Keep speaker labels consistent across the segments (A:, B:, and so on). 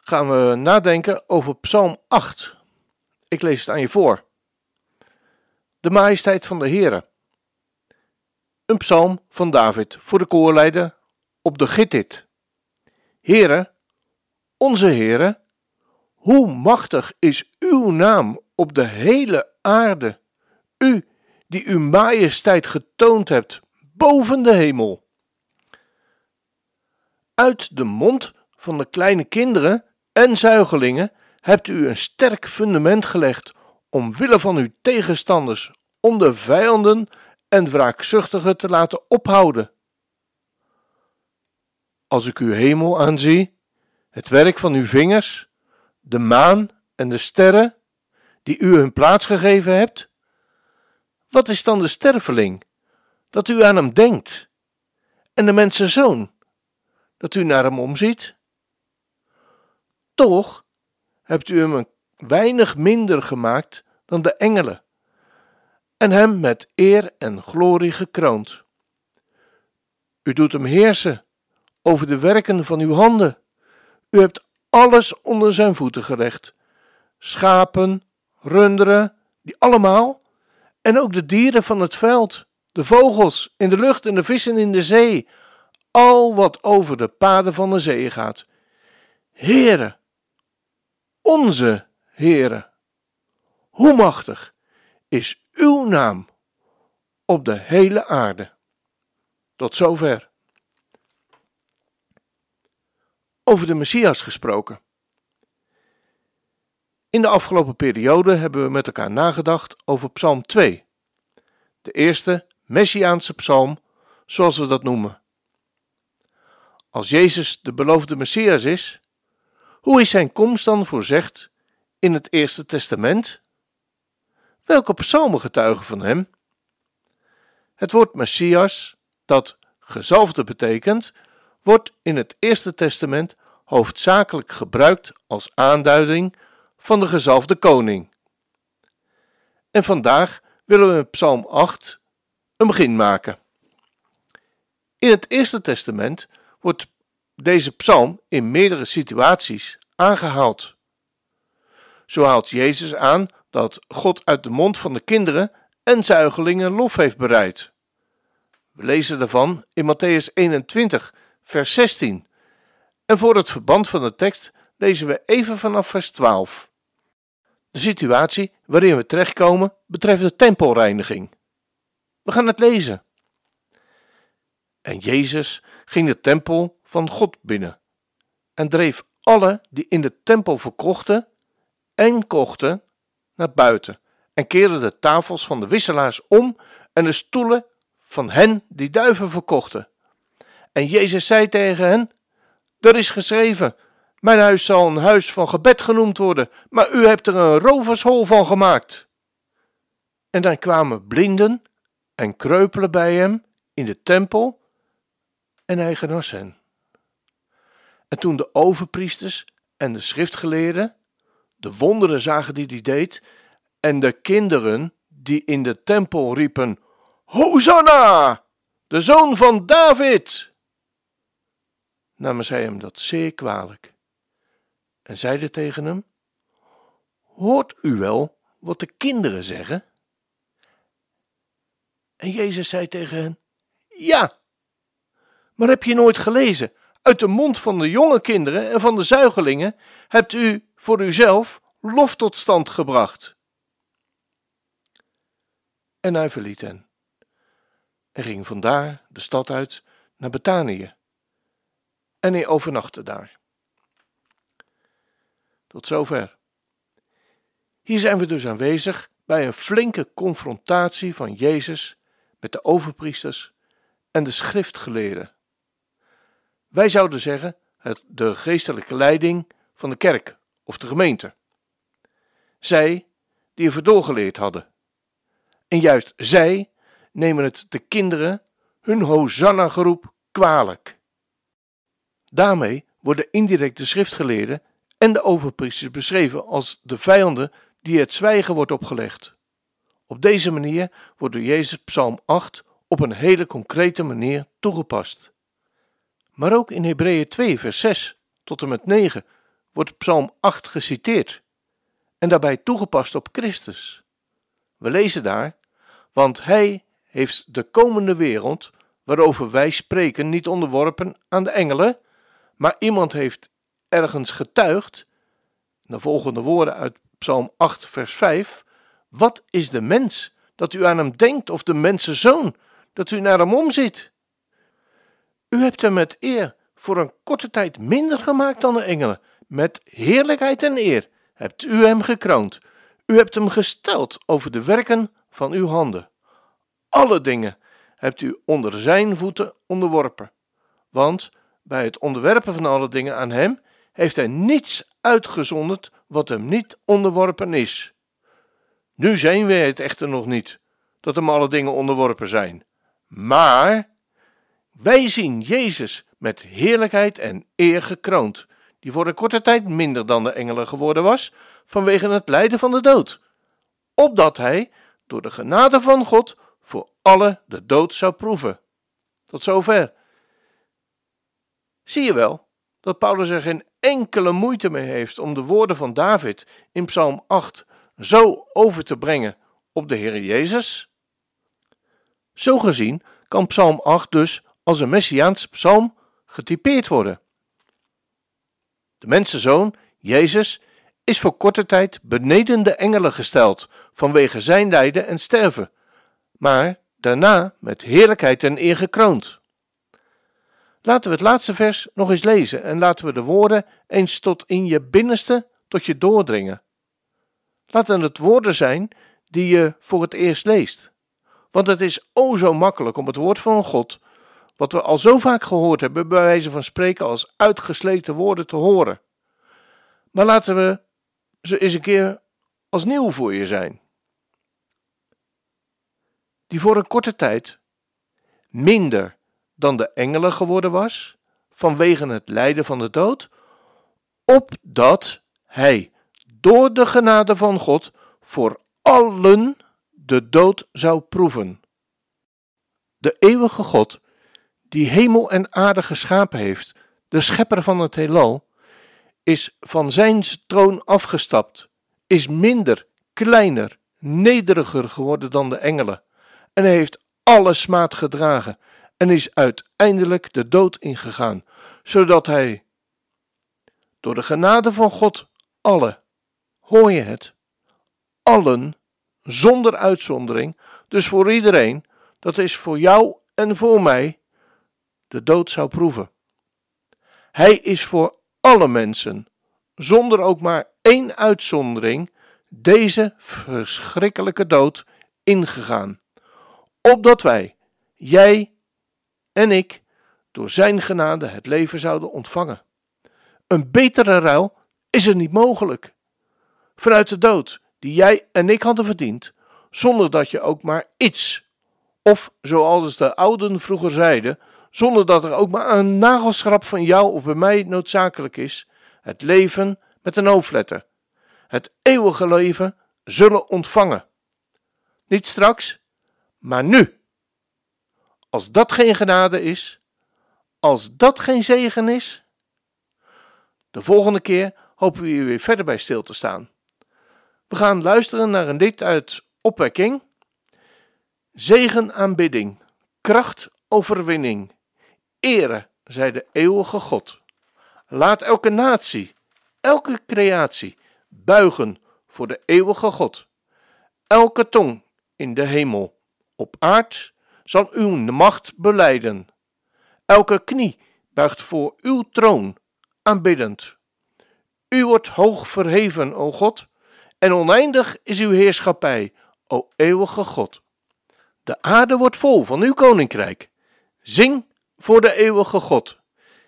A: gaan we nadenken over Psalm 8. Ik lees het aan je voor. De majesteit van de Heere. Een psalm van David voor de koorleider op de Gittit. Heere, onze Heere, hoe machtig is uw naam op de hele aarde, u die uw majesteit getoond hebt boven de hemel. Uit de mond van de kleine kinderen en zuigelingen hebt u een sterk fundament gelegd omwille van uw tegenstanders, om de vijanden en wraakzuchtigen te laten ophouden. Als ik uw hemel aanzie, het werk van uw vingers, de maan en de sterren, die u hun plaats gegeven hebt, wat is dan de sterveling, dat u aan hem denkt, en de mensenzoon, dat u naar hem omziet? Toch hebt u hem een weinig minder gemaakt dan de engelen, en hem met eer en glorie gekroond. U doet hem heersen over de werken van uw handen. U hebt alles onder zijn voeten gelegd: schapen, runderen, die allemaal, en ook de dieren van het veld, de vogels in de lucht en de vissen in de zee, al wat over de paden van de zee gaat. Heere, onze Heere, hoe machtig is uw naam op de hele aarde. Tot zover. Over de Messias gesproken. In de afgelopen periode hebben we met elkaar nagedacht over Psalm 2, de eerste Messiaanse psalm, zoals we dat noemen. Als Jezus de beloofde Messias is, hoe is zijn komst dan voorzegd in het Eerste Testament? Welke psalmen getuigen van hem? Het woord Messias, dat gezalfde betekent, wordt in het Eerste Testament hoofdzakelijk gebruikt als aanduiding van de gezalfde koning. En vandaag willen we in Psalm 8 een begin maken. In het Eerste Testament wordt deze psalm in meerdere situaties aangehaald. Zo haalt Jezus aan dat God uit de mond van de kinderen en zuigelingen lof heeft bereid. We lezen daarvan in Matthäus 21, vers 16. En voor het verband van de tekst lezen we even vanaf vers 12. De situatie waarin we terechtkomen betreft de tempelreiniging. We gaan het lezen. En Jezus ging de tempel van God binnen en dreef alle die in de tempel verkochten en kochten naar buiten en keerde de tafels van de wisselaars om en de stoelen van hen die duiven verkochten. En Jezus zei tegen hen: Er is geschreven: Mijn huis zal een huis van gebed genoemd worden, maar u hebt er een rovershol van gemaakt. En dan kwamen blinden en kreupelen bij hem in de tempel en hij genas hen. En toen de overpriesters en de schriftgeleerden de wonderen zagen die hij deed, en de kinderen die in de tempel riepen: Hosanna, de zoon van David! namen zij hem dat zeer kwalijk en zeiden tegen hem: Hoort u wel wat de kinderen zeggen? En Jezus zei tegen hen: Ja, maar heb je nooit gelezen? Uit de mond van de jonge kinderen en van de zuigelingen hebt u voor uzelf lof tot stand gebracht. En hij verliet hen en ging vandaar de stad uit naar Betanië. En hij overnachtte daar. Tot zover. Hier zijn we dus aanwezig bij een flinke confrontatie van Jezus met de overpriesters en de schriftgeleerden. Wij zouden zeggen het, de geestelijke leiding van de kerk of de gemeente. Zij die ervoor doorgeleerd hadden. En juist zij nemen het de kinderen hun Hosanna-geroep kwalijk. Daarmee worden indirect de schriftgeleerden en de overpriesters beschreven als de vijanden die het zwijgen wordt opgelegd. Op deze manier wordt door Jezus Psalm 8 op een hele concrete manier toegepast. Maar ook in Hebreeën 2, vers 6 tot en met 9 wordt Psalm 8 geciteerd en daarbij toegepast op Christus. We lezen daar, want Hij heeft de komende wereld, waarover wij spreken, niet onderworpen aan de engelen, maar iemand heeft ergens getuigd, de volgende woorden uit Psalm 8, vers 5, wat is de mens dat u aan hem denkt, of de mensenzoon dat u naar hem omziet? U hebt hem met eer voor een korte tijd minder gemaakt dan de engelen. Met heerlijkheid en eer hebt u hem gekroond. U hebt hem gesteld over de werken van uw handen. Alle dingen hebt u onder zijn voeten onderworpen. Want bij het onderwerpen van alle dingen aan hem heeft hij niets uitgezonderd wat hem niet onderworpen is. Nu zijn wij het echter nog niet, dat hem alle dingen onderworpen zijn. Maar wij zien Jezus met heerlijkheid en eer gekroond, die voor een korte tijd minder dan de engelen geworden was, vanwege het lijden van de dood, opdat hij, door de genade van God, voor alle de dood zou proeven. Tot zover. Zie je wel dat Paulus er geen enkele moeite mee heeft om de woorden van David in Psalm 8 zo over te brengen op de Heer Jezus? Zo gezien kan Psalm 8 dus als een messiaans psalm getypeerd worden. De mensenzoon, Jezus, is voor korte tijd beneden de engelen gesteld vanwege zijn lijden en sterven, maar daarna met heerlijkheid en eer gekroond. Laten we het laatste vers nog eens lezen en laten we de woorden eens tot in je binnenste tot je doordringen. Laten het woorden zijn die je voor het eerst leest. Want het is o zo makkelijk om het woord van God wat we al zo vaak gehoord hebben, bij wijze van spreken als uitgesleten woorden te horen. Maar laten we ze eens een keer als nieuw voor je zijn. Die voor een korte tijd minder dan de engelen geworden was, vanwege het lijden van de dood, opdat hij door de genade van God voor allen de dood zou proeven. De eeuwige God die hemel en aarde geschapen heeft, de schepper van het heelal, is van zijn troon afgestapt, is minder, kleiner, nederiger geworden dan de engelen, en heeft alle smaad gedragen en is uiteindelijk de dood ingegaan, zodat hij door de genade van God alle, hoor je het, allen, zonder uitzondering, dus voor iedereen, dat is voor jou en voor mij, de dood zou proeven. Hij is voor alle mensen, zonder ook maar één uitzondering, deze verschrikkelijke dood ingegaan, opdat wij, jij en ik, door Zijn genade het leven zouden ontvangen. Een betere ruil is er niet mogelijk. Vanuit de dood die jij en ik hadden verdiend, zonder dat je ook maar iets, of zoals de ouden vroeger zeiden, zonder dat er ook maar een nagelschrap van jou of bij mij noodzakelijk is, het leven met een hoofdletter, het eeuwige leven zullen ontvangen. Niet straks, maar nu. Als dat geen genade is, als dat geen zegen is, de volgende keer hopen we hier weer verder bij stil te staan. We gaan luisteren naar een lied uit Opwekking. Zegen aanbidding, kracht overwinning Ere zij de eeuwige God. Laat elke natie, elke creatie buigen voor de eeuwige God. Elke tong in de hemel, op aard, zal uw macht beleiden. Elke knie buigt voor uw troon, aanbiddend. U wordt hoog verheven, o God, en oneindig is uw heerschappij, o eeuwige God. De aarde wordt vol van uw koninkrijk. Zing voor de eeuwige God.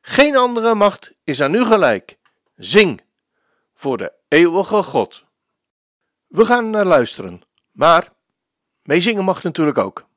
A: Geen andere macht is aan u gelijk. Zing voor de eeuwige God. We gaan naar luisteren, maar meezingen mag natuurlijk ook.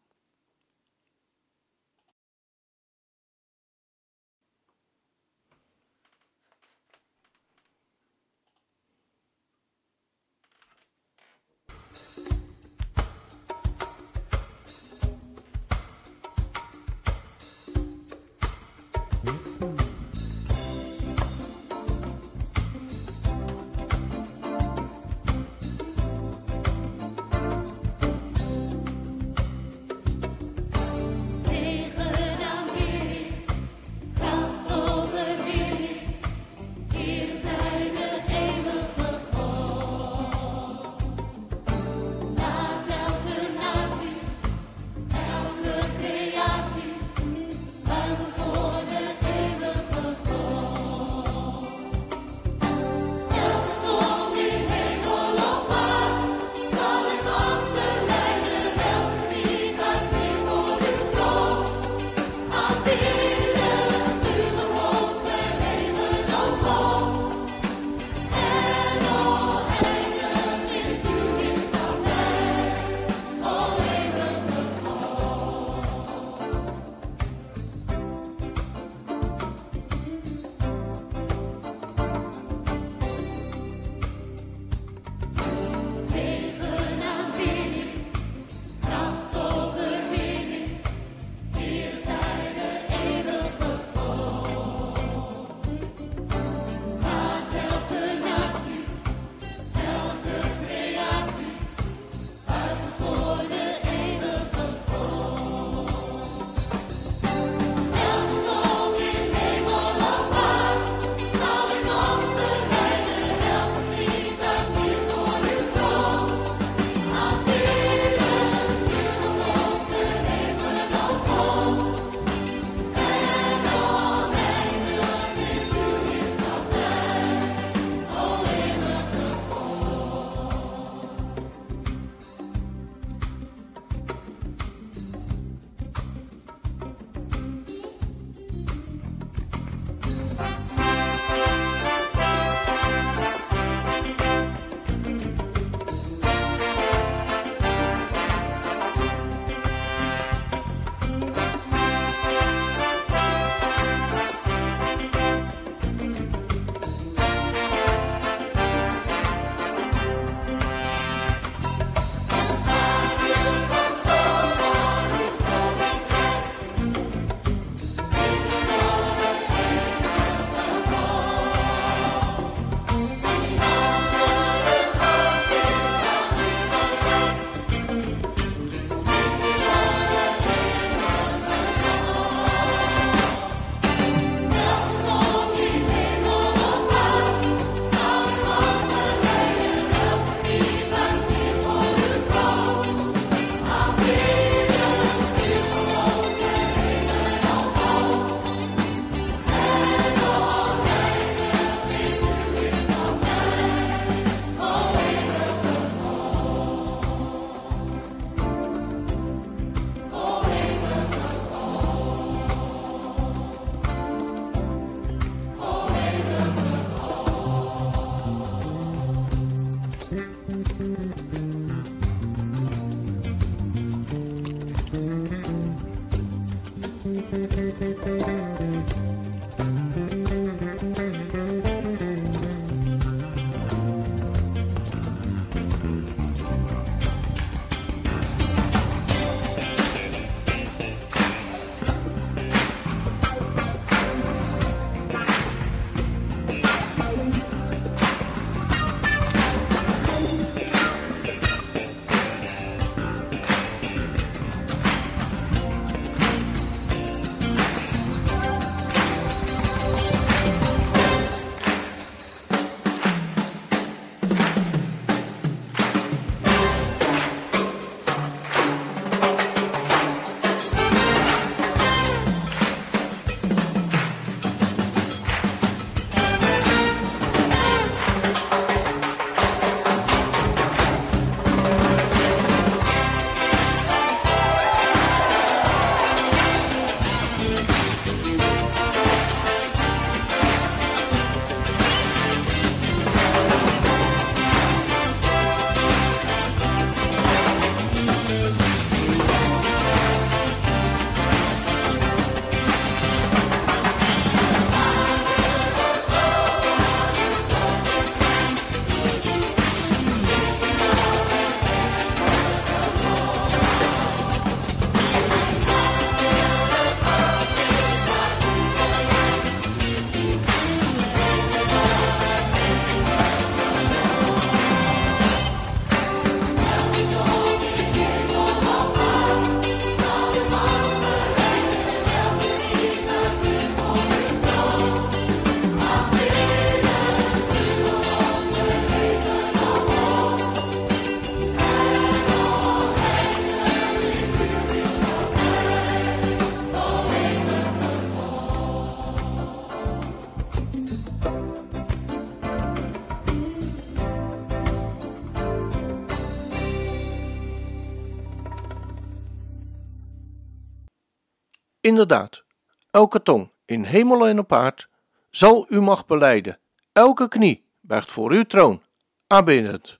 A: Inderdaad, elke tong in hemel en op aard zal u mag beleiden. Elke knie buigt voor uw troon, aanbiddend.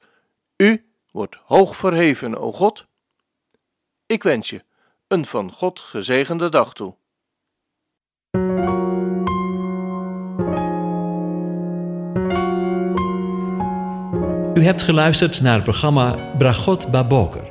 A: U wordt hoog verheven, o God. Ik wens je een van God gezegende dag toe.
B: U hebt geluisterd naar het programma Bragot Baboker.